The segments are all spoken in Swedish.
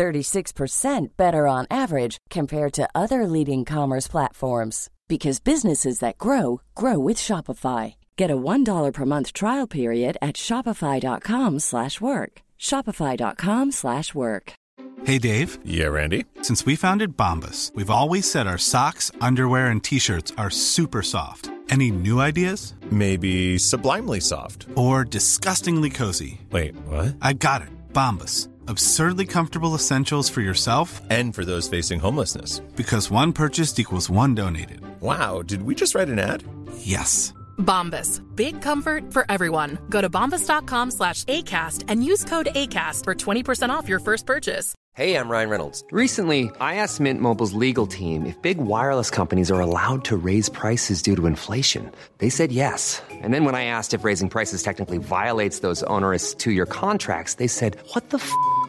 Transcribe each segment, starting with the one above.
36% better on average compared to other leading commerce platforms because businesses that grow grow with Shopify. Get a $1 per month trial period at shopify.com/work. shopify.com/work. Hey Dave. Yeah, Randy. Since we founded Bombus, we've always said our socks, underwear and t-shirts are super soft. Any new ideas? Maybe sublimely soft or disgustingly cozy. Wait, what? I got it. Bombus absurdly comfortable essentials for yourself and for those facing homelessness. Because one purchased equals one donated. Wow, did we just write an ad? Yes. Bombas. Big comfort for everyone. Go to bombas.com slash ACAST and use code ACAST for 20% off your first purchase. Hey, I'm Ryan Reynolds. Recently, I asked Mint Mobile's legal team if big wireless companies are allowed to raise prices due to inflation. They said yes. And then when I asked if raising prices technically violates those onerous two year contracts, they said, What the f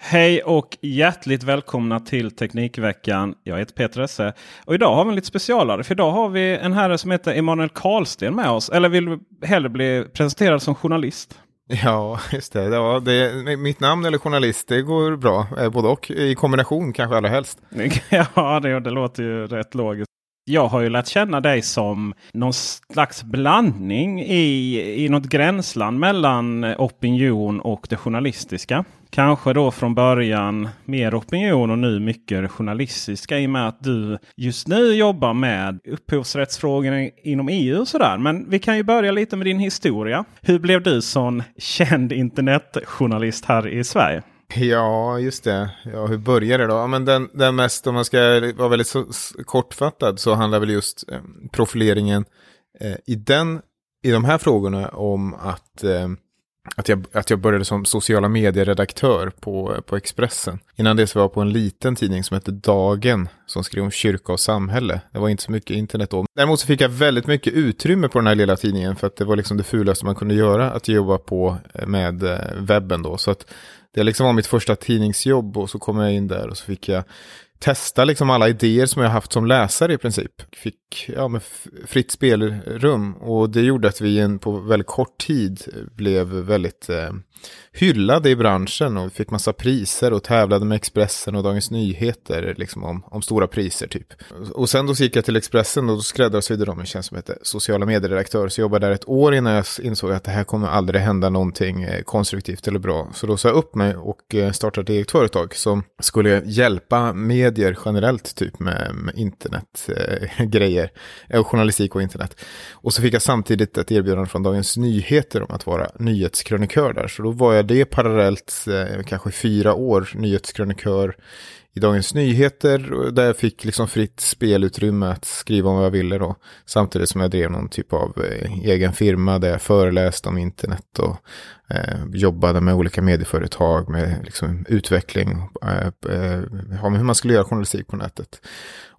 Hej och hjärtligt välkomna till Teknikveckan. Jag heter Peter Esse. Och idag har vi en lite specialare. För idag har vi en herre som heter Emanuel Karlsten med oss. Eller vill du hellre bli presenterad som journalist? Ja, just det. Ja, det. Mitt namn eller journalist, det går bra. Eh, både och i kombination kanske allra helst. ja, det, det låter ju rätt logiskt. Jag har ju lärt känna dig som någon slags blandning i, i något gränsland mellan opinion och det journalistiska. Kanske då från början mer opinion och nu mycket journalistiska i och med att du just nu jobbar med upphovsrättsfrågor inom EU och sådär. Men vi kan ju börja lite med din historia. Hur blev du sån känd internetjournalist här i Sverige? Ja, just det. Ja, hur började det då? Ja, men den, den mest, om man ska vara väldigt så, kortfattad, så handlar väl just eh, profileringen eh, i, den, i de här frågorna om att eh, att jag, att jag började som sociala medieredaktör på, på Expressen. Innan det så var jag på en liten tidning som hette Dagen som skrev om kyrka och samhälle. Det var inte så mycket internet då. Däremot så fick jag väldigt mycket utrymme på den här lilla tidningen för att det var liksom det fulaste man kunde göra att jobba på eh, med eh, webben då. Så att det liksom var mitt första tidningsjobb och så kom jag in där och så fick jag testa liksom alla idéer som jag haft som läsare i princip. Fick ja, med fritt spelrum och det gjorde att vi på väldigt kort tid blev väldigt eh, hyllade i branschen och fick massa priser och tävlade med Expressen och Dagens Nyheter liksom om, om stora priser typ. Och sen då gick jag till Expressen och då skräddarsydde de en tjänst som heter sociala medieredaktör. Så jag jobbade där ett år innan jag insåg att det här kommer aldrig hända någonting eh, konstruktivt eller bra. Så då sa jag upp mig och eh, startade ett eget företag som skulle hjälpa medier generellt typ med, med internetgrejer. Eh, eh, journalistik och internet. Och så fick jag samtidigt ett erbjudande från Dagens Nyheter om att vara nyhetskrönikör där. Så då var jag det parallellt, eh, kanske fyra år, nyhetskrönikör i Dagens Nyheter där jag fick liksom fritt spelutrymme att skriva om vad jag ville då. Samtidigt som jag drev någon typ av eh, egen firma där jag föreläste om internet och eh, jobbade med olika medieföretag med liksom, utveckling, eh, eh, hur man skulle göra journalistik på nätet.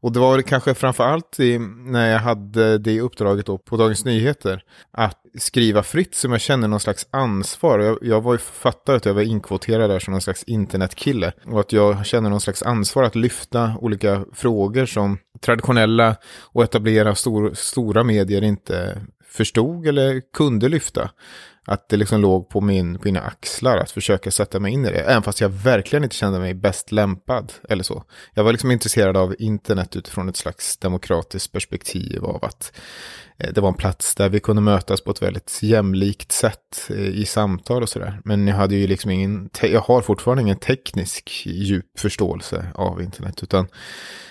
Och det var kanske framför allt i, när jag hade det uppdraget då på Dagens Nyheter att skriva fritt som jag känner någon slags ansvar. Jag, jag var ju författare, att jag var inkvoterad där som någon slags internetkille och att jag känner någon slags ansvar att lyfta olika frågor som traditionella och etablera stor, stora medier inte förstod eller kunde lyfta. Att det liksom låg på, min, på mina axlar att försöka sätta mig in i det. Även fast jag verkligen inte kände mig bäst lämpad eller så. Jag var liksom intresserad av internet utifrån ett slags demokratiskt perspektiv av att Eh, det var en plats där vi kunde mötas på ett väldigt jämlikt sätt eh, i samtal och sådär. Men jag hade ju liksom ingen, jag har fortfarande ingen teknisk djup förståelse av internet, utan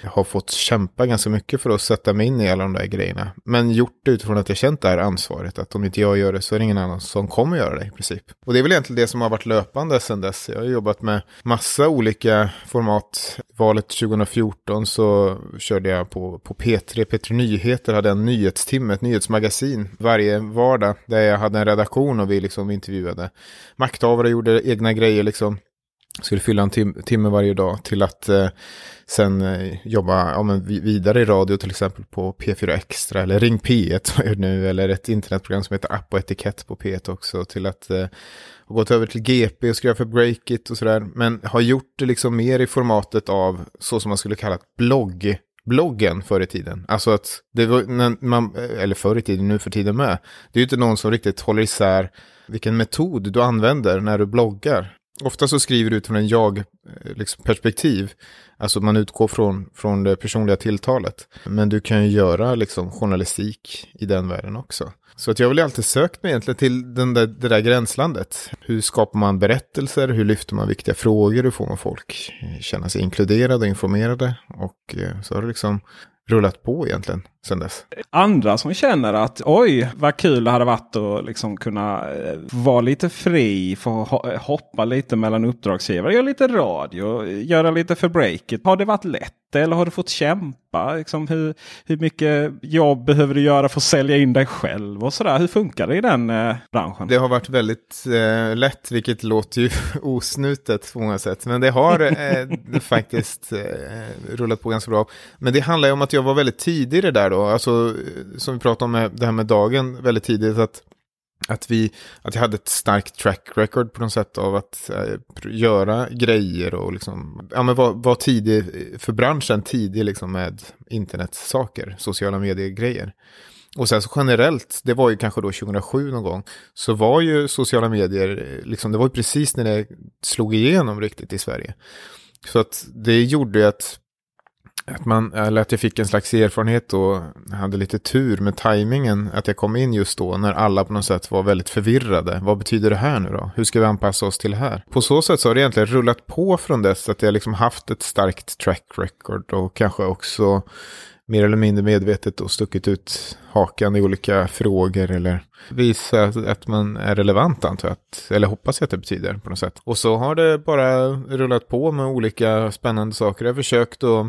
jag har fått kämpa ganska mycket för att sätta mig in i alla de där grejerna. Men gjort det utifrån att jag känt det här ansvaret. Att om inte jag gör det så är det ingen annan som kommer göra det i princip. Och det är väl egentligen det som har varit löpande sedan dess. Jag har jobbat med massa olika format. Valet 2014 så körde jag på, på P3, P3 Nyheter hade en nyhetstimme, ett nyhetsmagasin varje vardag. Där jag hade en redaktion och vi liksom intervjuade makthavare, gjorde egna grejer liksom. Skulle fylla en tim timme varje dag till att eh, sen eh, jobba ja, men vidare i radio till exempel på P4 Extra eller Ring P1 nu? Eller ett internetprogram som heter App och etikett på P1 också till att eh, ha gått över till GP och skriva för Breakit och sådär. Men har gjort det liksom mer i formatet av så som man skulle kalla blogg bloggen förr i tiden. Alltså att det var, när man, eller förr i tiden, nu för tiden med. Det är ju inte någon som riktigt håller isär vilken metod du använder när du bloggar. Ofta så skriver du utifrån en jag-perspektiv. Eh, liksom, alltså man utgår från, från det personliga tilltalet. Men du kan ju göra liksom journalistik i den världen också. Så att jag har väl alltid sökt mig egentligen till den där, det där gränslandet. Hur skapar man berättelser? Hur lyfter man viktiga frågor? Hur får man folk eh, känna sig inkluderade och informerade? Och eh, så har det liksom rullat på egentligen sen dess. Andra som känner att oj vad kul det hade varit att liksom kunna eh, vara lite fri, få hoppa lite mellan uppdragsgivare, göra lite radio, göra lite för breaket. Har det varit lätt eller har du fått kämpa? Liksom hur, hur mycket jobb behöver du göra för att sälja in dig själv och sådär? Hur funkar det i den eh, branschen? Det har varit väldigt eh, lätt, vilket låter ju osnutet på många sätt. Men det har eh, faktiskt eh, rullat på ganska bra. Men det handlar ju om att jag var väldigt tidig i det där då. Alltså, som vi pratade om med, det här med dagen väldigt tidigt. att att, vi, att jag hade ett starkt track record på något sätt av att äh, göra grejer och liksom, ja men vara var tidig för branschen, tidig liksom med internetsaker, sociala medier-grejer. Och sen så generellt, det var ju kanske då 2007 någon gång, så var ju sociala medier, liksom, det var ju precis när det slog igenom riktigt i Sverige. Så att det gjorde ju att att, man, eller att jag fick en slags erfarenhet och hade lite tur med tajmingen. Att jag kom in just då när alla på något sätt var väldigt förvirrade. Vad betyder det här nu då? Hur ska vi anpassa oss till det här? På så sätt så har det egentligen rullat på från dess att jag liksom haft ett starkt track record och kanske också mer eller mindre medvetet och stuckit ut hakan i olika frågor eller visat att man är relevant antar jag. Eller hoppas jag att det betyder på något sätt. Och så har det bara rullat på med olika spännande saker. Jag har försökt att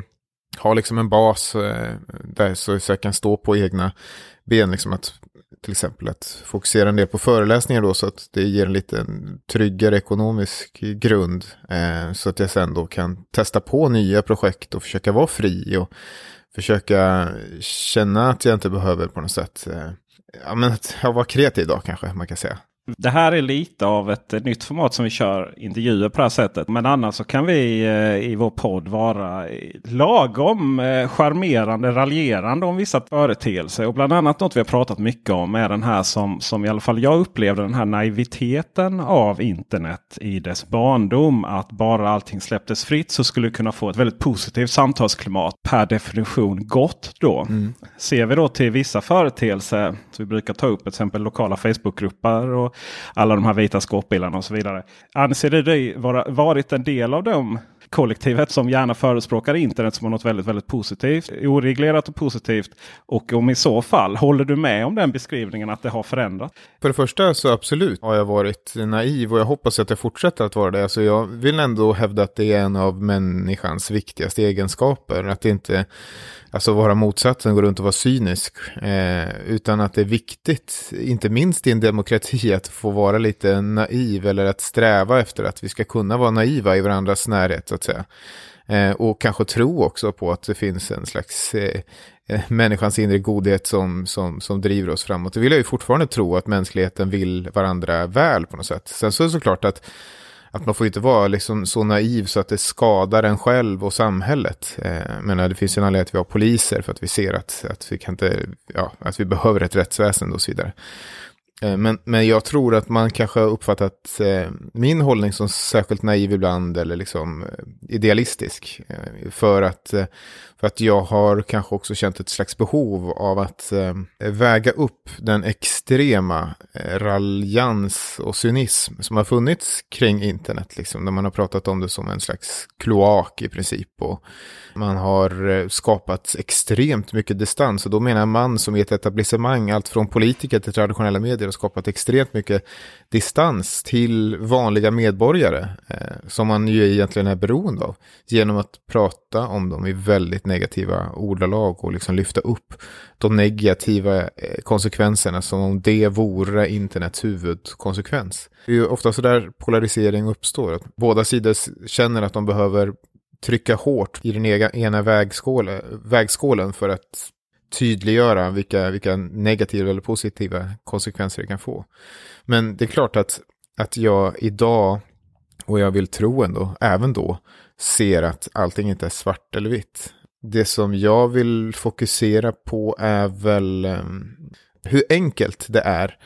ha liksom en bas eh, där så, så jag kan stå på egna ben. Liksom att, till exempel att fokusera en del på föreläsningar då så att det ger en lite tryggare ekonomisk grund. Eh, så att jag sen då kan testa på nya projekt och försöka vara fri och försöka känna att jag inte behöver på något sätt eh, ja, men att jag var kreativ då kanske man kan säga. Det här är lite av ett nytt format som vi kör intervjuer på det här sättet. Men annars så kan vi eh, i vår podd vara lagom eh, charmerande, raljerande om vissa företeelser. Och bland annat något vi har pratat mycket om är den här som, som i alla fall jag upplevde den här naiviteten av internet i dess barndom. Att bara allting släpptes fritt så skulle vi kunna få ett väldigt positivt samtalsklimat. Per definition gott då. Mm. Ser vi då till vissa företeelser, så vi brukar ta upp till exempel lokala Facebookgrupper och alla de här vita skåpbilarna och så vidare. Anser du dig vara, varit en del av dem kollektivet som gärna förespråkar internet som något väldigt, väldigt positivt, oreglerat och positivt. Och om i så fall, håller du med om den beskrivningen att det har förändrats? För det första så absolut har jag varit naiv och jag hoppas att jag fortsätter att vara det. Alltså jag vill ändå hävda att det är en av människans viktigaste egenskaper. Att inte alltså vara motsatsen, gå runt och vara cynisk. Eh, utan att det är viktigt, inte minst i en demokrati, att få vara lite naiv eller att sträva efter att vi ska kunna vara naiva i varandras närhet, så att säga. Eh, och kanske tro också på att det finns en slags eh, eh människans inre godhet som, som, som driver oss framåt. Det vill jag ju fortfarande tro att mänskligheten vill varandra väl på något sätt. Sen så är det såklart att att man får inte vara liksom så naiv så att det skadar en själv och samhället. Eh, men det finns ju en anledning att vi har poliser för att vi ser att, att, vi, kan inte, ja, att vi behöver ett rättsväsende och så vidare. Eh, men, men jag tror att man kanske har uppfattat eh, min hållning som särskilt naiv ibland eller liksom eh, idealistisk. Eh, för, att, eh, för att jag har kanske också känt ett slags behov av att eh, väga upp den extrema eh, raljans och cynism som har funnits kring internet. Liksom, där man har pratat om det som en slags kloak i princip. Och man har eh, skapat extremt mycket distans. Och då menar man som i ett etablissemang, allt från politiker till traditionella medier, och skapat extremt mycket distans till vanliga medborgare. Eh, som man ju egentligen är beroende av. Genom att prata om dem i väldigt negativa ordalag och liksom lyfta upp de negativa eh, konsekvenserna som om det vore internets huvudkonsekvens. Det är ju ofta så där polarisering uppstår. Att båda sidor känner att de behöver trycka hårt i den ena vägskålen för att tydliggöra vilka, vilka negativa eller positiva konsekvenser det kan få. Men det är klart att, att jag idag, och jag vill tro ändå, även då, ser att allting inte är svart eller vitt. Det som jag vill fokusera på är väl um, hur enkelt det är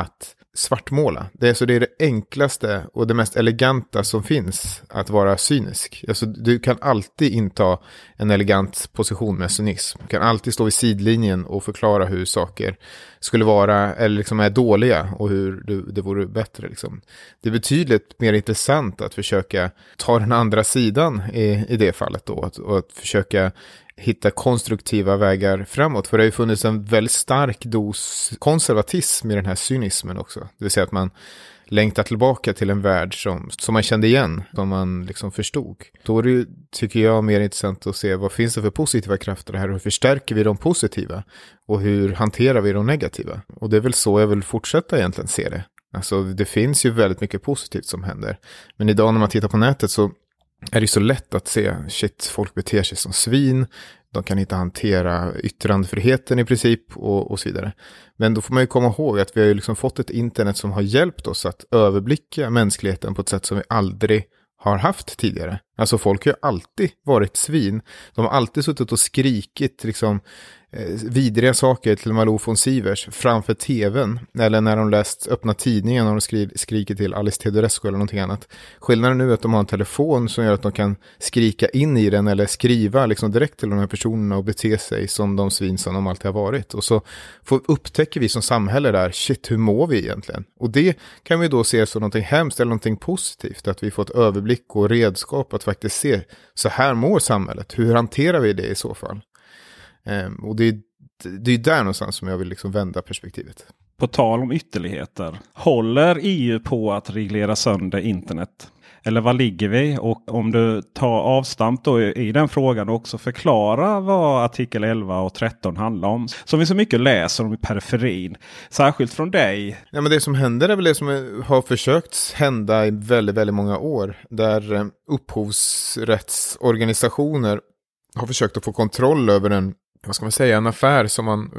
att svartmåla. Det är, så det är det enklaste och det mest eleganta som finns att vara cynisk. Alltså, du kan alltid inta en elegant position med cynism. Du kan alltid stå vid sidlinjen och förklara hur saker skulle vara eller liksom är dåliga och hur det, det vore bättre. Liksom. Det är betydligt mer intressant att försöka ta den andra sidan i, i det fallet då. Att, och att försöka hitta konstruktiva vägar framåt. För det har ju funnits en väldigt stark dos konservatism i den här cynismen också. Det vill säga att man längtar tillbaka till en värld som, som man kände igen, som man liksom förstod. Då är det ju, tycker jag, mer intressant att se vad finns det för positiva krafter här och hur förstärker vi de positiva? Och hur hanterar vi de negativa? Och det är väl så jag vill fortsätta egentligen se det. Alltså det finns ju väldigt mycket positivt som händer. Men idag när man tittar på nätet så är det så lätt att se, shit, folk beter sig som svin, de kan inte hantera yttrandefriheten i princip och, och så vidare. Men då får man ju komma ihåg att vi har ju liksom fått ett internet som har hjälpt oss att överblicka mänskligheten på ett sätt som vi aldrig har haft tidigare. Alltså folk har ju alltid varit svin. De har alltid suttit och skrikit liksom eh, vidriga saker till Malou von Sivers framför tvn. Eller när de läst öppna tidningen och de skri skriker till Alice Teodorescu eller någonting annat. Skillnaden nu är att de har en telefon som gör att de kan skrika in i den eller skriva liksom direkt till de här personerna och bete sig som de svin som de alltid har varit. Och så får, upptäcker vi som samhälle där, shit hur mår vi egentligen? Och det kan vi då se som någonting hemskt eller någonting positivt. Att vi får ett överblick och redskap att faktiskt se, så här mår samhället. Hur hanterar vi det i så fall? Ehm, och det är, det är där någonstans som jag vill liksom vända perspektivet. På tal om ytterligheter. Håller EU på att reglera sönder internet? Eller var ligger vi? Och om du tar avstamp då i den frågan och också förklara vad artikel 11 och 13 handlar om. Som vi så mycket läser om i periferin. Särskilt från dig. Ja, men det som händer är väl det som har försökt hända i väldigt, väldigt många år. Där eh, upphovsrättsorganisationer har försökt att få kontroll över en, vad ska man säga, en affär som man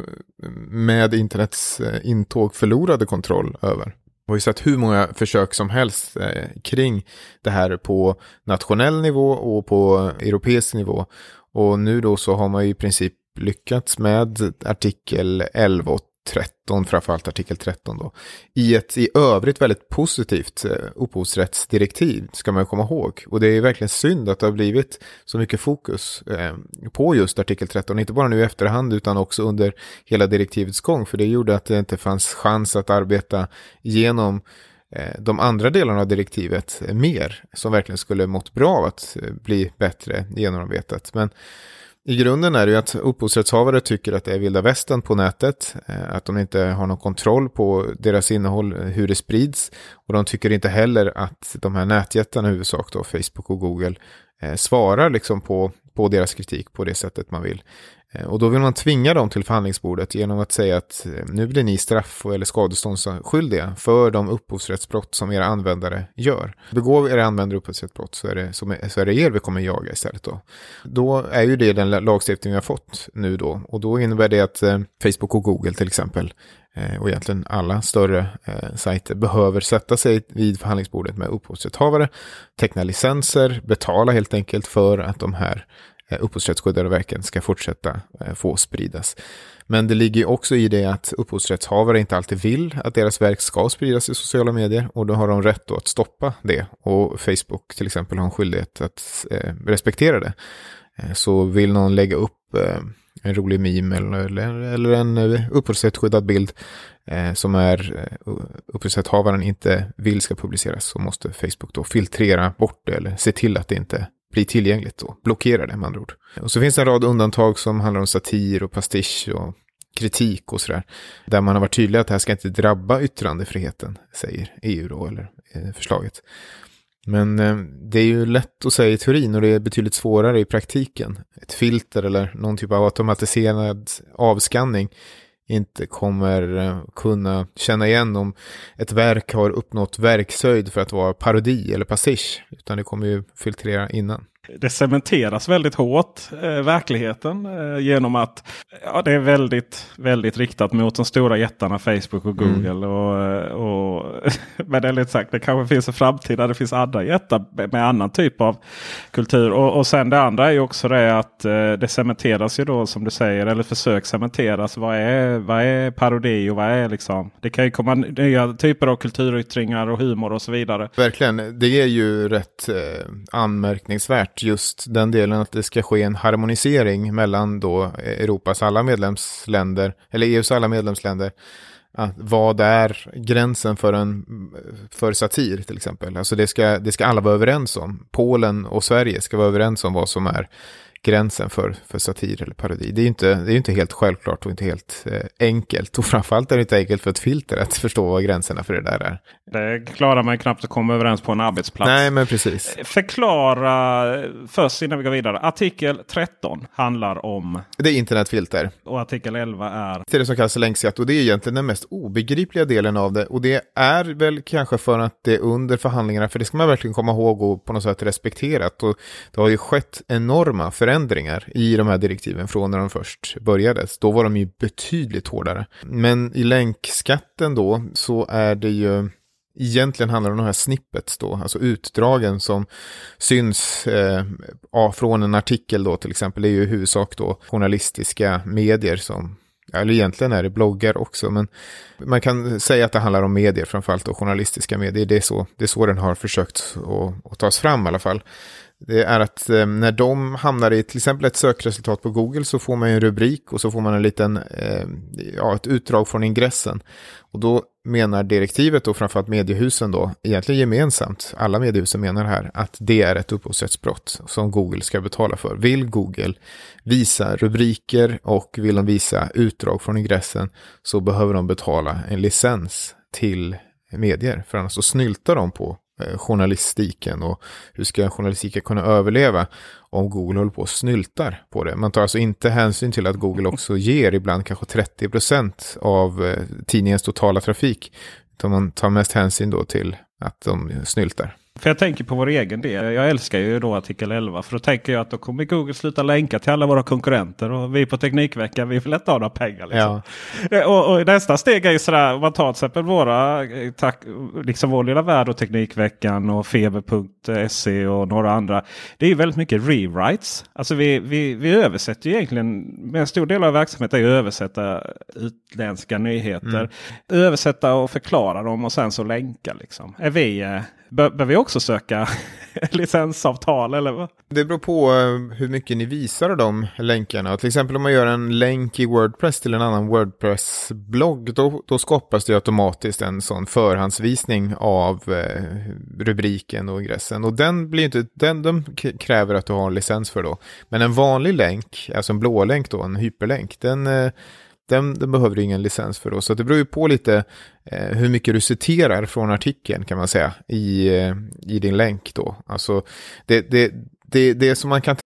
eh, med internets eh, intåg förlorade kontroll över. Vi har ju sett hur många försök som helst eh, kring det här på nationell nivå och på europeisk nivå. Och nu då så har man ju i princip lyckats med artikel 11 och 13, framförallt artikel 13 då, i ett i övrigt väldigt positivt eh, upphovsrättsdirektiv, ska man komma ihåg. Och det är verkligen synd att det har blivit så mycket fokus eh, på just artikel 13, inte bara nu i efterhand utan också under hela direktivets gång, för det gjorde att det inte fanns chans att arbeta genom eh, de andra delarna av direktivet mer, som verkligen skulle mått bra av att bli bättre genomarbetat. Men i grunden är det ju att upphovsrättshavare tycker att det är vilda västern på nätet, eh, att de inte har någon kontroll på deras innehåll, eh, hur det sprids. Och de tycker inte heller att de här nätjättarna i huvudsak då, Facebook och Google, eh, svarar liksom på, på deras kritik på det sättet man vill. Eh, och då vill man tvinga dem till förhandlingsbordet genom att säga att eh, nu blir ni straff eller skadeståndsskyldiga för de upphovsrättsbrott som era användare gör. Begår era användare upphovsrättsbrott så är, det, så är det er vi kommer jaga istället då. Då är ju det den lagstiftning vi har fått nu då. Och då innebär det att eh, Facebook och Google till exempel och egentligen alla större eh, sajter behöver sätta sig vid förhandlingsbordet med upphovsrättshavare, teckna licenser, betala helt enkelt för att de här Eh, upphovsrättsskyddade verken ska fortsätta eh, få spridas. Men det ligger också i det att upphovsrättshavare inte alltid vill att deras verk ska spridas i sociala medier och då har de rätt att stoppa det. Och Facebook till exempel har en skyldighet att eh, respektera det. Eh, så vill någon lägga upp eh, en rolig meme eller, eller en upphovsrättsskyddad bild eh, som är upphovsrättshavaren inte vill ska publiceras så måste Facebook då filtrera bort det eller se till att det inte blir tillgängligt och blockera det med andra ord. Och så finns det en rad undantag som handlar om satir och pastisch och kritik och sådär. Där man har varit tydlig att det här ska inte drabba yttrandefriheten, säger EU då, eller eh, förslaget. Men eh, det är ju lätt att säga i teorin och det är betydligt svårare i praktiken. Ett filter eller någon typ av automatiserad avskanning inte kommer eh, kunna känna igen om ett verk har uppnått verkshöjd för att vara parodi eller pastisch. Utan det kommer ju filtrera innan det cementeras väldigt hårt, eh, verkligheten. Eh, genom att ja, det är väldigt, väldigt riktat mot de stora jättarna Facebook och mm. Google. Mm. Och, och, men det är lite sagt, det kanske finns en framtid där det finns andra jättar med annan typ av kultur. Och, och sen det andra är ju också det att eh, det cementeras ju då som du säger, eller försök cementeras. Vad är, vad är parodi och vad är liksom? Det kan ju komma nya typer av kulturyttringar och humor och så vidare. Verkligen, det är ju rätt eh, varit just den delen att det ska ske en harmonisering mellan då Europas alla medlemsländer, eller EUs alla medlemsländer. Att vad är gränsen för, en, för satir till exempel? Alltså det ska, det ska alla vara överens om. Polen och Sverige ska vara överens om vad som är gränsen för, för satir eller parodi. Det är ju inte, det är inte helt självklart och inte helt eh, enkelt. Och framförallt är det inte enkelt för ett filter att förstå vad gränserna för det där är. Det klarar man knappt att komma överens på en arbetsplats. Nej, men precis. Förklara först innan vi går vidare. Artikel 13 handlar om... Det är internetfilter. Och artikel 11 är... Det är det som kallas länkskatt och det är egentligen den mest obegripliga delen av det. Och det är väl kanske för att det under förhandlingarna, för det ska man verkligen komma ihåg och på något sätt respekterat. Och det har ju skett enorma förändringar i de här direktiven från när de först börjades. Då var de ju betydligt hårdare. Men i länkskatten då så är det ju egentligen handlar om de här snippets då, alltså utdragen som syns eh, från en artikel då till exempel. Det är ju i huvudsak då journalistiska medier som eller egentligen är det bloggar också, men man kan säga att det handlar om medier, framförallt då journalistiska medier. Det är så, det är så den har försökt att, att tas fram i alla fall det är att eh, när de hamnar i till exempel ett sökresultat på Google så får man en rubrik och så får man en liten, eh, ja, ett utdrag från ingressen. Och då menar direktivet och framförallt mediehusen då, egentligen gemensamt, alla mediehusen menar här, att det är ett upphovsrättsbrott som Google ska betala för. Vill Google visa rubriker och vill de visa utdrag från ingressen så behöver de betala en licens till medier, för annars så snyltar de på journalistiken och hur ska journalistiken kunna överleva om Google håller på och snyltar på det. Man tar alltså inte hänsyn till att Google också ger ibland kanske 30% av eh, tidningens totala trafik. Utan man tar mest hänsyn då till att de snyltar. För jag tänker på vår egen del. Jag älskar ju då artikel 11. För då tänker jag att då kommer Google sluta länka till alla våra konkurrenter. Och vi på Teknikveckan vi vill inte ha några pengar. Liksom. Ja. Eh, och, och, nästa steg är ju sådär. Om man tar till exempel våra, eh, tack, liksom vår lilla värld och Teknikveckan och Feber.se och några andra. Det är ju väldigt mycket rewrites. Alltså vi, vi, vi översätter ju egentligen. Med en stor del av verksamheten är att översätta utländska nyheter. Mm. Översätta och förklara dem och sen så länka. Liksom. Är vi Behöver vi också söka licensavtal eller vad? Det beror på eh, hur mycket ni visar de länkarna. Till exempel om man gör en länk i Wordpress till en annan Wordpress-blogg. Då, då skapas det automatiskt en sån förhandsvisning av eh, rubriken och ingressen. Och den blir inte, den de kräver att du har en licens för då. Men en vanlig länk, alltså en blå länk då, en hyperlänk, den eh, den, den behöver du ingen licens för då. Så det beror ju på lite eh, hur mycket du citerar från artikeln kan man säga i, eh, i din länk då. Alltså det, det, det, det som man kan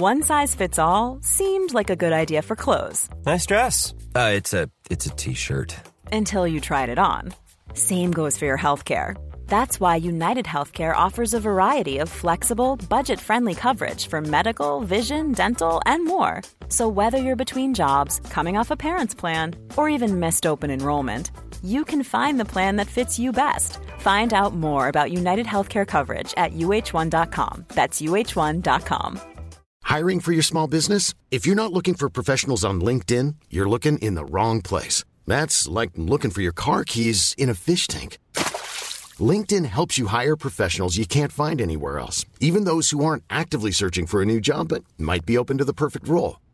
One size fits all seemed like a good idea for clothes. Nice dress. Uh, it's a t-shirt. Until you tried it on. Same goes for your healthcare. That's why United Healthcare offers a variety of flexible, budget friendly coverage for medical, vision, dental, and more. So, whether you're between jobs, coming off a parent's plan, or even missed open enrollment, you can find the plan that fits you best. Find out more about United Healthcare coverage at uh1.com. That's uh1.com. Hiring for your small business? If you're not looking for professionals on LinkedIn, you're looking in the wrong place. That's like looking for your car keys in a fish tank. LinkedIn helps you hire professionals you can't find anywhere else, even those who aren't actively searching for a new job but might be open to the perfect role.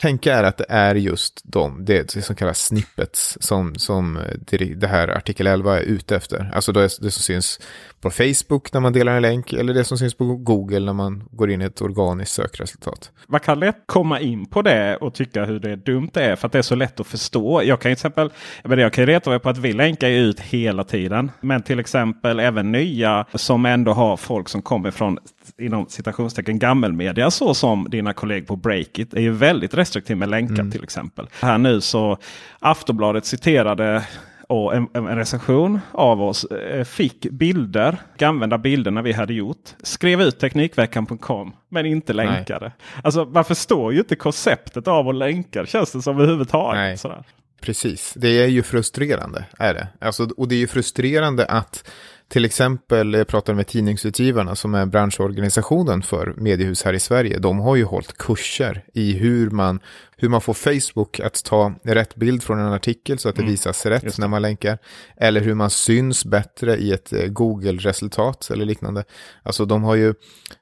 Tänka är att det är just de, det som kallas snippets, som, som eh, det här artikel 11 är ute efter. Alltså det, det som syns på Facebook när man delar en länk, eller det som syns på Google när man går in i ett organiskt sökresultat. Man kan lätt komma in på det och tycka hur det är dumt det är, för att det är så lätt att förstå. Jag kan ju till exempel, jag kan reta mig på att vi länkar ut hela tiden. Men till exempel även nya som ändå har folk som kommer från inom citationstecken gammelmedia så som dina kollegor på Breakit är ju väldigt restriktiv med länkar mm. till exempel. Här nu så Aftonbladet citerade och en, en recension av oss eh, fick bilder, använda bilder när vi hade gjort. Skrev ut Teknikveckan.com men inte länkade. Nej. Alltså man förstår ju inte konceptet av att länka känns det som överhuvudtaget. Sådär. Precis, det är ju frustrerande. Är det. Alltså, och det är ju frustrerande att till exempel, jag pratade med Tidningsutgivarna som är branschorganisationen för mediehus här i Sverige. De har ju hållit kurser i hur man, hur man får Facebook att ta rätt bild från en artikel så att det mm. visas rätt när man länkar. Eller hur man syns bättre i ett eh, Google-resultat eller liknande. Alltså de har ju,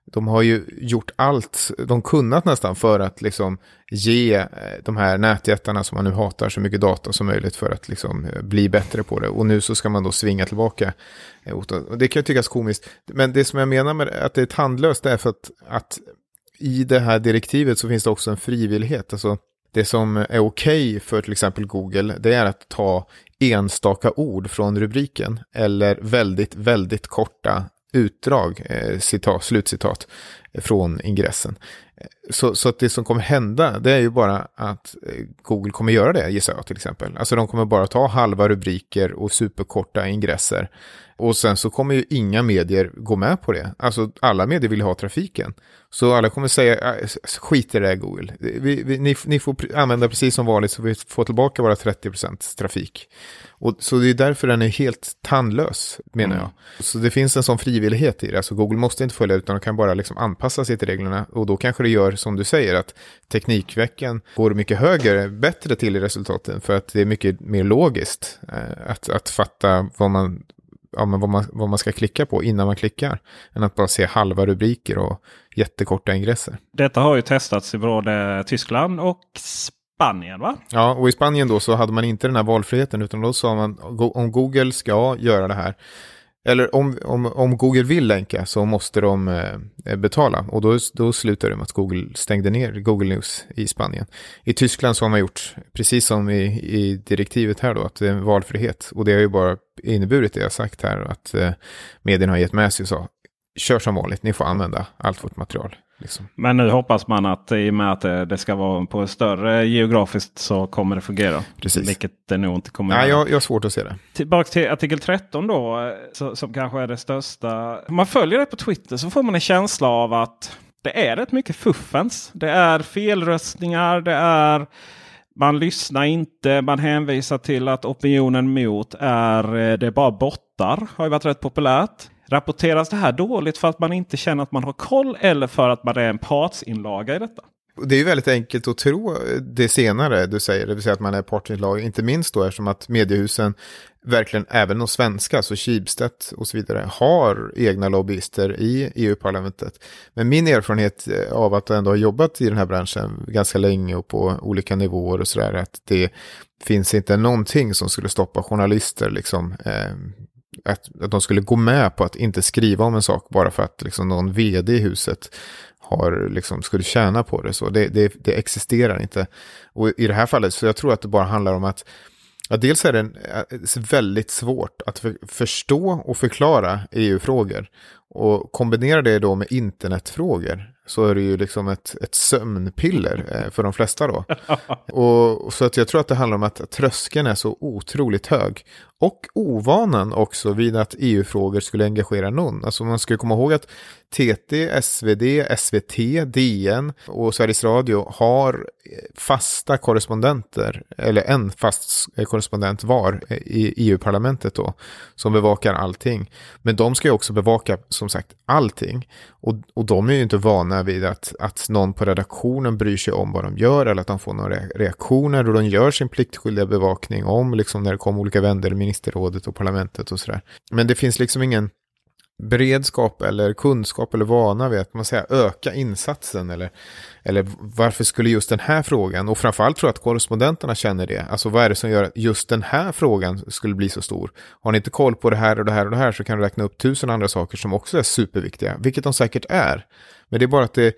de har ju gjort allt de kunnat nästan för att liksom ge eh, de här nätjättarna som man nu hatar så mycket data som möjligt för att liksom eh, bli bättre på det. Och nu så ska man då svinga tillbaka. Eh, och det kan ju tyckas komiskt. Men det som jag menar med att det är tandlöst är för att, att i det här direktivet så finns det också en frivillighet. Alltså det som är okej okay för till exempel Google det är att ta enstaka ord från rubriken eller väldigt, väldigt korta utdrag, eh, citat, slutcitat, från ingressen. Så, så att det som kommer hända, det är ju bara att eh, Google kommer göra det, gissar jag till exempel. Alltså de kommer bara ta halva rubriker och superkorta ingresser. Och sen så kommer ju inga medier gå med på det. Alltså alla medier vill ha trafiken. Så alla kommer säga, äh, skit i det Google. Vi, vi, ni, ni, får använda precis som vanligt så vi får tillbaka våra 30% trafik. Och, så det är därför den är helt tandlös, menar mm. jag. Så det finns en sån frivillighet i det. Alltså Google måste inte följa utan de kan bara liksom anpassa sig till reglerna. Och då kanske det gör, som du säger, att Teknikveckan går mycket högre, bättre till i resultaten. För att det är mycket mer logiskt eh, att, att fatta vad man ja, men vad, man, vad man ska klicka på innan man klickar. Än att bara se halva rubriker och jättekorta ingresser. Detta har ju testats i både Tyskland och Spanien va? Ja, och i Spanien då så hade man inte den här valfriheten utan då sa man om Google ska göra det här eller om, om, om Google vill länka så måste de eh, eh, betala. Och då, då slutar det med att Google stängde ner Google News i Spanien. I Tyskland så har man gjort, precis som i, i direktivet här då, att det är en valfrihet. Och det har ju bara inneburit det jag sagt här, att eh, medierna har gett med sig och sa, kör som vanligt, ni får använda allt vårt material. Liksom. Men nu hoppas man att i och med att det ska vara på större geografiskt så kommer det fungera. Precis. Vilket det nog inte kommer Nej, jag, jag har svårt att se det. Tillbaka till artikel 13 då, så, som kanske är det största. Om man följer det på Twitter så får man en känsla av att det är rätt mycket fuffens. Det är felröstningar, det är man lyssnar inte, man hänvisar till att opinionen mot är det är bara bottar. Har ju varit rätt populärt. Rapporteras det här dåligt för att man inte känner att man har koll eller för att man är en partsinlaga i detta? Det är ju väldigt enkelt att tro det senare du säger, det vill säga att man är part inte minst då eftersom att mediehusen verkligen, även de svenska, så Schibsted och så vidare, har egna lobbyister i EU-parlamentet. Men min erfarenhet eh, av att ändå ha jobbat i den här branschen ganska länge och på olika nivåer och sådär, att det finns inte någonting som skulle stoppa journalister, liksom, eh, att, att de skulle gå med på att inte skriva om en sak bara för att liksom, någon vd i huset har, liksom, skulle tjäna på det. Så det, det, det existerar inte. Och i det här fallet, så jag tror att det bara handlar om att Ja, dels är det eh, väldigt svårt att för, förstå och förklara EU-frågor. Och kombinera det då med internetfrågor så är det ju liksom ett, ett sömnpiller eh, för de flesta då. och, så att jag tror att det handlar om att tröskeln är så otroligt hög. Och ovanan också vid att EU-frågor skulle engagera någon. Alltså man ska komma ihåg att TT, SvD, SVT, DN och Sveriges Radio har fasta korrespondenter, eller en fast korrespondent var i EU-parlamentet då, som bevakar allting. Men de ska ju också bevaka, som sagt, allting. Och, och de är ju inte vana vid att, att någon på redaktionen bryr sig om vad de gör eller att de får några reaktioner och de gör sin pliktskyldiga bevakning om liksom när det kommer olika vänder ministerrådet och parlamentet och sådär. Men det finns liksom ingen beredskap eller kunskap eller vana vid att man säger öka insatsen eller, eller varför skulle just den här frågan och framförallt tror jag att korrespondenterna känner det. Alltså vad är det som gör att just den här frågan skulle bli så stor? Har ni inte koll på det här och det här och det här så kan du räkna upp tusen andra saker som också är superviktiga, vilket de säkert är. Men det är bara att det,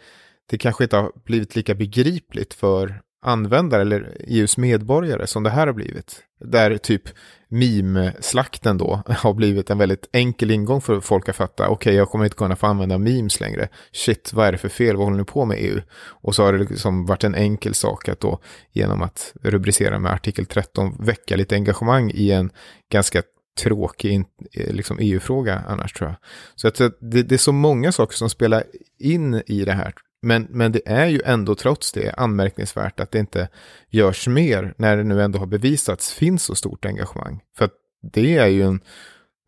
det kanske inte har blivit lika begripligt för användare eller EUs medborgare som det här har blivit. Där typ meme-slakten då har blivit en väldigt enkel ingång för folk att fatta. Okej, okay, jag kommer inte kunna få använda memes längre. Shit, vad är det för fel? Vad håller ni på med EU? Och så har det liksom varit en enkel sak att då genom att rubricera med artikel 13 väcka lite engagemang i en ganska tråkig eh, liksom EU-fråga annars tror jag. Så att det, det är så många saker som spelar in i det här men, men det är ju ändå trots det anmärkningsvärt att det inte görs mer när det nu ändå har bevisats finns så stort engagemang. För att det är ju en,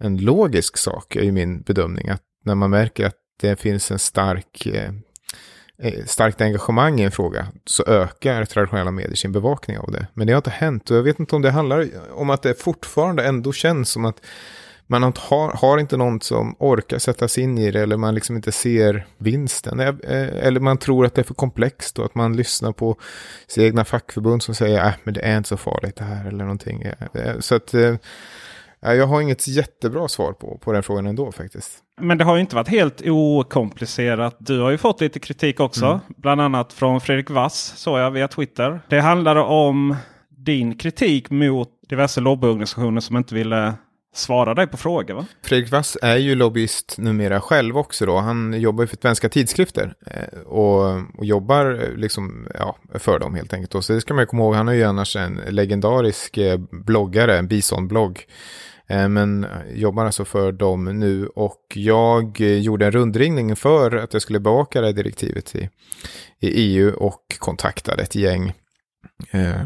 en logisk sak, är ju min bedömning, att när man märker att det finns en stark, eh, eh starkt engagemang i en fråga så ökar traditionella medier sin bevakning av det. Men det har inte hänt och jag vet inte om det handlar om att det fortfarande ändå känns som att man har, har inte någon som orkar sätta sig in i det eller man liksom inte ser vinsten. Eh, eller man tror att det är för komplext och att man lyssnar på sina egna fackförbund som säger att äh, men det är inte så farligt det här eller någonting. Eh, så att äh, jag har inget jättebra svar på, på den frågan ändå faktiskt. Men det har ju inte varit helt okomplicerat. Du har ju fått lite kritik också. Mm. Bland annat från Fredrik Wass såg jag via Twitter. Det handlade om din kritik mot diverse lobbyorganisationer som inte ville svara dig på frågor va? Fredrik Wass är ju lobbyist numera själv också då. Han jobbar ju för svenska tidskrifter eh, och, och, jobbar eh, liksom, ja, för dem helt enkelt. Och så det ska man komma ihåg, han är ju annars en legendarisk eh, bloggare, en bisonblogg. Men jobbar alltså för dem nu och jag gjorde en rundringning för att jag skulle bevaka det här direktivet i, i EU och kontaktade ett gäng eh,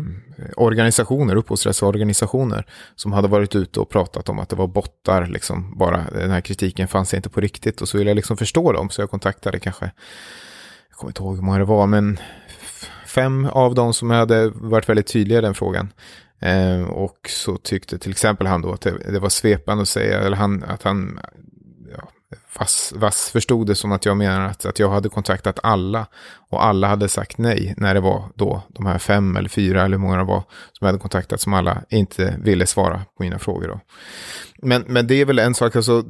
organisationer, upphovsrättsorganisationer, som hade varit ute och pratat om att det var bottar, liksom bara den här kritiken fanns inte på riktigt. Och så ville jag liksom förstå dem, så jag kontaktade kanske, jag kommer inte ihåg hur många det var, men fem av dem som hade varit väldigt tydliga i den frågan. Eh, och så tyckte till exempel han då att det, det var svepande att säga, eller han, att han Vass, Vass förstod det som att jag menar att, att jag hade kontaktat alla och alla hade sagt nej när det var då de här fem eller fyra eller hur många det var som jag hade kontaktat som alla inte ville svara på mina frågor. Då. Men, men det är väl en sak, alltså,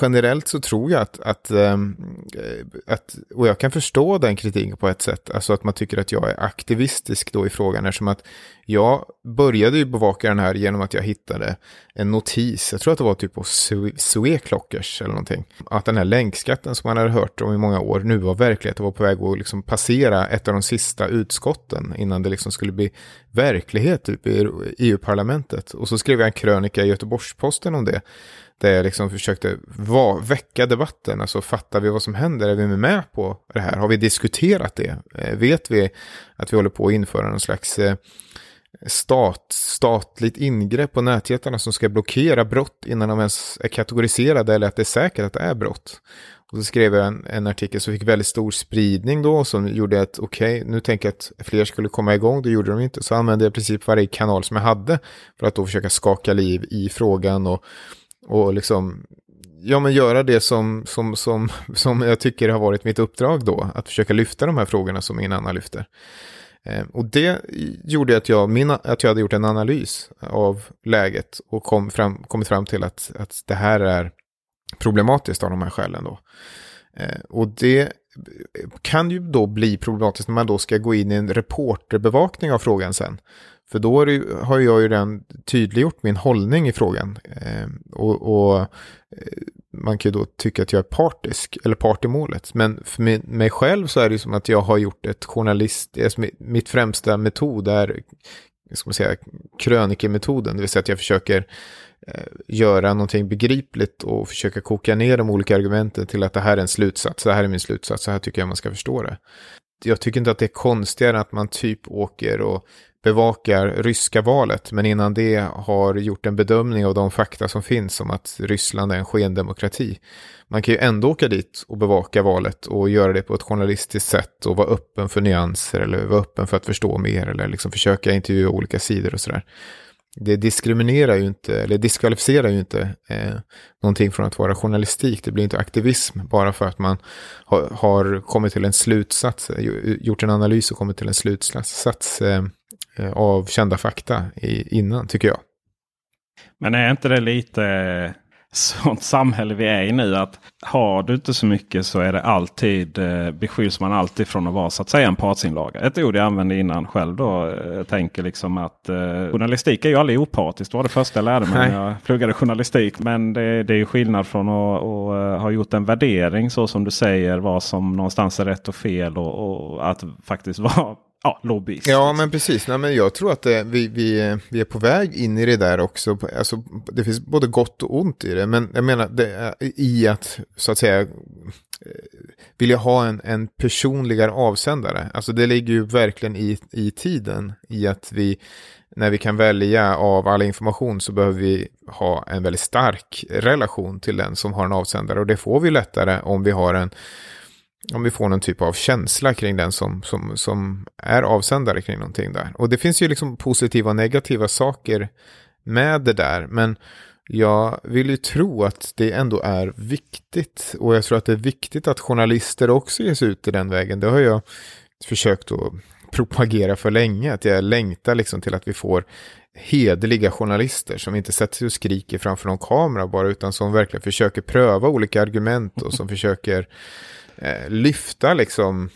generellt så tror jag att, att, ehm, eh, att, och jag kan förstå den kritiken på ett sätt, alltså att man tycker att jag är aktivistisk då i frågan, eftersom att jag började ju bevaka den här genom att jag hittade en notis, jag tror att det var typ på Sweclockers eller någonting, att den här länkskatten som man hade hört om i många år nu var verklighet och var på väg att liksom passera ett av de sista utskotten innan det liksom skulle bli verklighet typ i EU-parlamentet. Och så skrev jag en krönika i Göteborgs-Posten om det. Där jag liksom försökte va, väcka debatten. Alltså fattar vi vad som händer? Är vi med på det här? Har vi diskuterat det? Eh, vet vi att vi håller på att införa någon slags eh, stat, statligt ingrepp på nätjättarna som ska blockera brott innan de ens är kategoriserade eller att det är säkert att det är brott? Och så skrev jag en, en artikel som fick väldigt stor spridning då, som gjorde att okej, okay, nu tänker jag att fler skulle komma igång, det gjorde de inte. Så använde jag i princip varje kanal som jag hade för att då försöka skaka liv i frågan och, och liksom ja, men göra det som, som, som, som jag tycker har varit mitt uppdrag då, att försöka lyfta de här frågorna som ingen annan lyfter. Eh, och det gjorde att jag, min, att jag hade gjort en analys av läget och kom fram, kommit fram till att, att det här är problematiskt av de här skälen då. Eh, och det eh, kan ju då bli problematiskt när man då ska gå in i en reporterbevakning av frågan sen. För då ju, har jag ju redan tydliggjort min hållning i frågan. Eh, och, och, man kan ju då tycka att jag är partisk, eller part i målet. Men för mig själv så är det ju som att jag har gjort ett journalist, alltså mitt främsta metod är, ska man säga, krönikemetoden. Det vill säga att jag försöker eh, göra någonting begripligt och försöka koka ner de olika argumenten till att det här är en slutsats, det här är min slutsats, så här tycker jag man ska förstå det. Jag tycker inte att det är konstigare att man typ åker och bevakar ryska valet, men innan det har gjort en bedömning av de fakta som finns om att Ryssland är en skendemokrati. Man kan ju ändå åka dit och bevaka valet och göra det på ett journalistiskt sätt och vara öppen för nyanser eller vara öppen för att förstå mer eller liksom försöka intervjua olika sidor och sådär. Det diskriminerar ju inte, eller diskvalificerar ju inte eh, någonting från att vara journalistik. Det blir inte aktivism bara för att man har, har kommit till en slutsats, gjort en analys och kommit till en slutsats eh, Eh, av kända fakta i, innan, tycker jag. Men är inte det lite sånt samhälle vi är i nu? Att har du inte så mycket så är det alltid eh, beskylls man alltid från att vara så att säga en partsinlaga. Ett ord jag använde innan själv då. Jag eh, tänker liksom att eh, journalistik är ju aldrig opartiskt. Det var det första jag lärde mig när jag pluggade journalistik. Men det, det är ju skillnad från att uh, ha gjort en värdering så som du säger. Vad som någonstans är rätt och fel. Och, och att faktiskt vara ja, lobbyist. Ja, men precis. Nej, men jag tror att det, vi, vi, eh, vi är på väg in i det där också. Alltså, det finns både gott och ont i det. Men jag menar det, eh, i att så att säga vilja ha en, en personligare avsändare. Alltså det ligger ju verkligen i, i tiden. I att vi, när vi kan välja av all information så behöver vi ha en väldigt stark relation till den som har en avsändare. Och det får vi lättare om vi har en om vi får någon typ av känsla kring den som, som, som är avsändare kring någonting där. Och det finns ju liksom positiva och negativa saker med det där. Men jag vill ju tro att det ändå är viktigt. Och jag tror att det är viktigt att journalister också ges ut i den vägen. Det har jag försökt att propagera för länge. Att jag längtar liksom till att vi får hederliga journalister som inte sätter sig och skriker framför någon kamera bara utan som verkligen försöker pröva olika argument och som försöker eh, lyfta liksom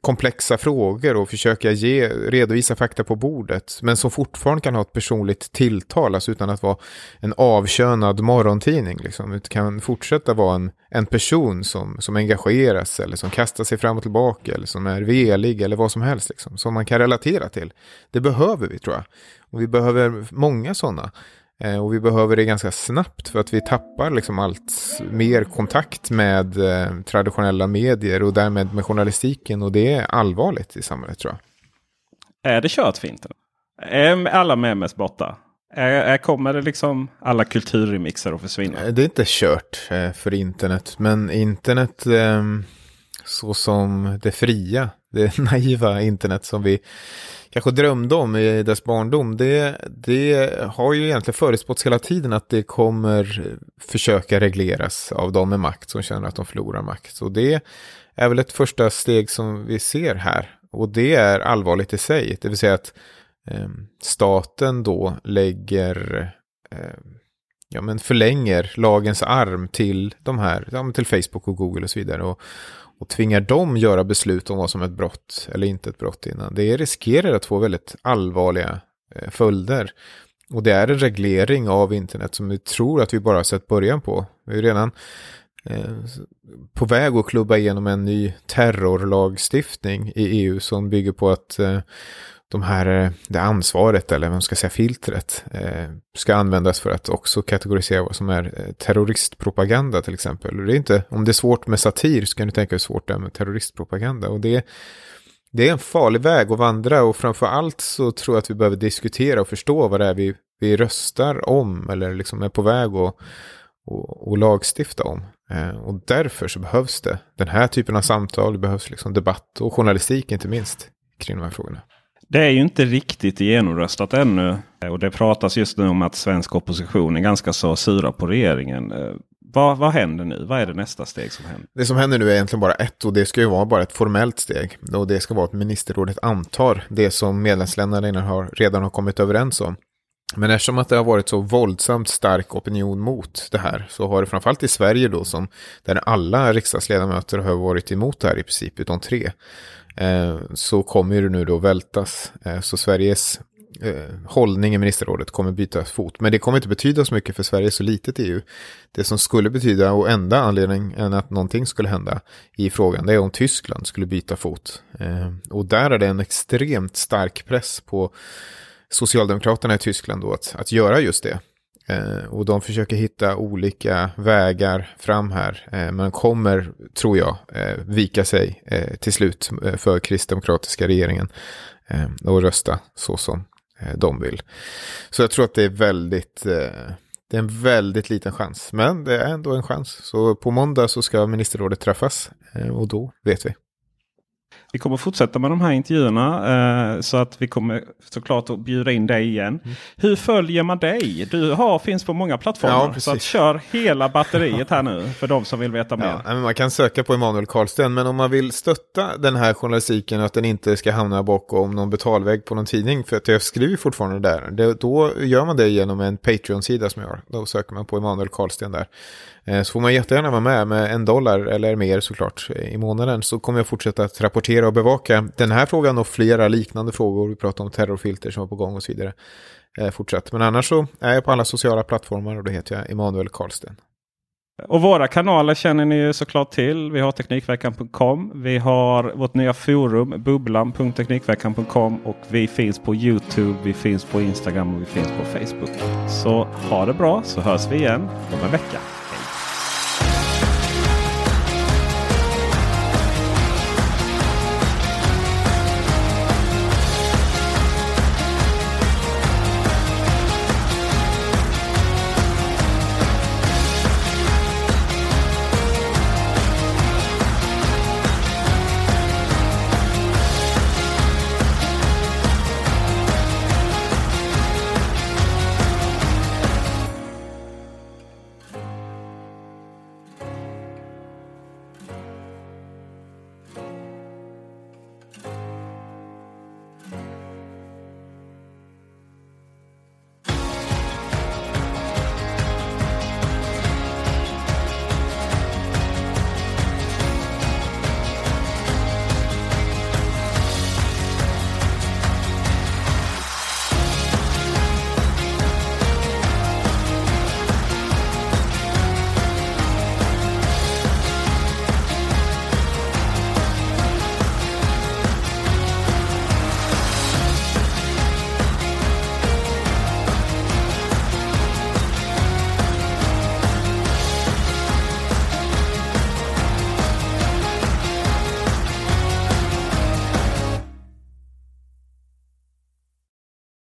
komplexa frågor och försöka ge, redovisa fakta på bordet. Men som fortfarande kan ha ett personligt tilltal, alltså utan att vara en avkönad morgontidning. Liksom. Det kan fortsätta vara en, en person som, som engageras eller som kastar sig fram och tillbaka eller som är velig eller vad som helst. Liksom, som man kan relatera till. Det behöver vi tror jag. Och vi behöver många sådana. Eh, och vi behöver det ganska snabbt för att vi tappar liksom allt mer kontakt med eh, traditionella medier och därmed med journalistiken. Och det är allvarligt i samhället tror jag. Är det kört för internet? Är alla memes borta? Är, är, kommer det liksom alla kulturremixer att försvinna? Eh, det är inte kört för internet. Men internet så som det fria, det naiva internet som vi kanske drömde om i dess barndom, det, det har ju egentligen förutspåtts hela tiden att det kommer försöka regleras av de med makt som känner att de förlorar makt. Och det är väl ett första steg som vi ser här. Och det är allvarligt i sig, det vill säga att eh, staten då lägger eh, ja, men förlänger lagens arm till de här, ja, till Facebook och Google och så vidare. Och, och tvingar dem göra beslut om vad som är ett brott eller inte ett brott innan. Det riskerar att få väldigt allvarliga eh, följder. Och det är en reglering av internet som vi tror att vi bara har sett början på. Vi är redan eh, på väg att klubba igenom en ny terrorlagstiftning i EU som bygger på att eh, de här, eh, det ansvaret eller vad man ska säga filtret eh, ska användas för att också kategorisera vad som är eh, terroristpropaganda till exempel. Och det är inte, om det är svårt med satir så kan du tänka hur svårt det är med terroristpropaganda. Och det, det är en farlig väg att vandra och framför allt så tror jag att vi behöver diskutera och förstå vad det är vi, vi röstar om eller liksom är på väg att och, och lagstifta om. Eh, och därför så behövs det den här typen av samtal, det behövs liksom debatt och journalistik inte minst kring de här frågorna. Det är ju inte riktigt genomröstat ännu. Och det pratas just nu om att svensk opposition är ganska så sura på regeringen. Eh, vad, vad händer nu? Vad är det nästa steg som händer? Det som händer nu är egentligen bara ett och det ska ju vara bara ett formellt steg. Och det ska vara att ministerrådet antar det som medlemsländerna har, redan har kommit överens om. Men eftersom att det har varit så våldsamt stark opinion mot det här så har det framförallt i Sverige då som där alla riksdagsledamöter har varit emot det här i princip utom tre Eh, så kommer det nu då vältas. Eh, så Sveriges eh, hållning i ministerrådet kommer byta fot. Men det kommer inte betyda så mycket för Sverige är så litet EU. Det som skulle betyda och enda anledningen att någonting skulle hända i frågan det är om Tyskland skulle byta fot. Och där är det en extremt stark press på Socialdemokraterna i Tyskland då att, att göra just det. Eh, och de försöker hitta olika vägar fram här. Eh, men kommer, tror jag, eh, vika sig eh, till slut eh, för kristdemokratiska regeringen eh, och rösta så som eh, de vill. Så jag tror att det är väldigt eh, det är en väldigt liten chans, men det är ändå en chans. Så på måndag så ska ministerrådet träffas eh, och då vet vi. Vi kommer fortsätta med de här intervjuerna. Eh, så att vi kommer såklart att bjuda in dig igen. Mm. Hur följer man dig? Du har, finns på många plattformar. Ja, så att kör hela batteriet här nu för de som vill veta mer. Ja, man kan söka på Emanuel Karlsten. Men om man vill stötta den här journalistiken och att den inte ska hamna bakom någon betalvägg på någon tidning. För att jag skriver fortfarande där. då gör man det genom en Patreon-sida som jag har. Då söker man på Emanuel Karlsten där. Eh, så får man jättegärna vara med med en dollar eller mer såklart eh, i månaden så kommer jag fortsätta att rapportera och bevaka den här frågan och flera liknande frågor. Vi pratar om terrorfilter som var på gång och så vidare. Eh, Fortsätt. Men annars så är jag på alla sociala plattformar och då heter jag Emanuel Karlsten. Och våra kanaler känner ni ju såklart till. Vi har Teknikveckan.com. Vi har vårt nya forum bubblan.teknikveckan.com och vi finns på Youtube, vi finns på Instagram och vi finns på Facebook. Så ha det bra så hörs vi igen om en vecka.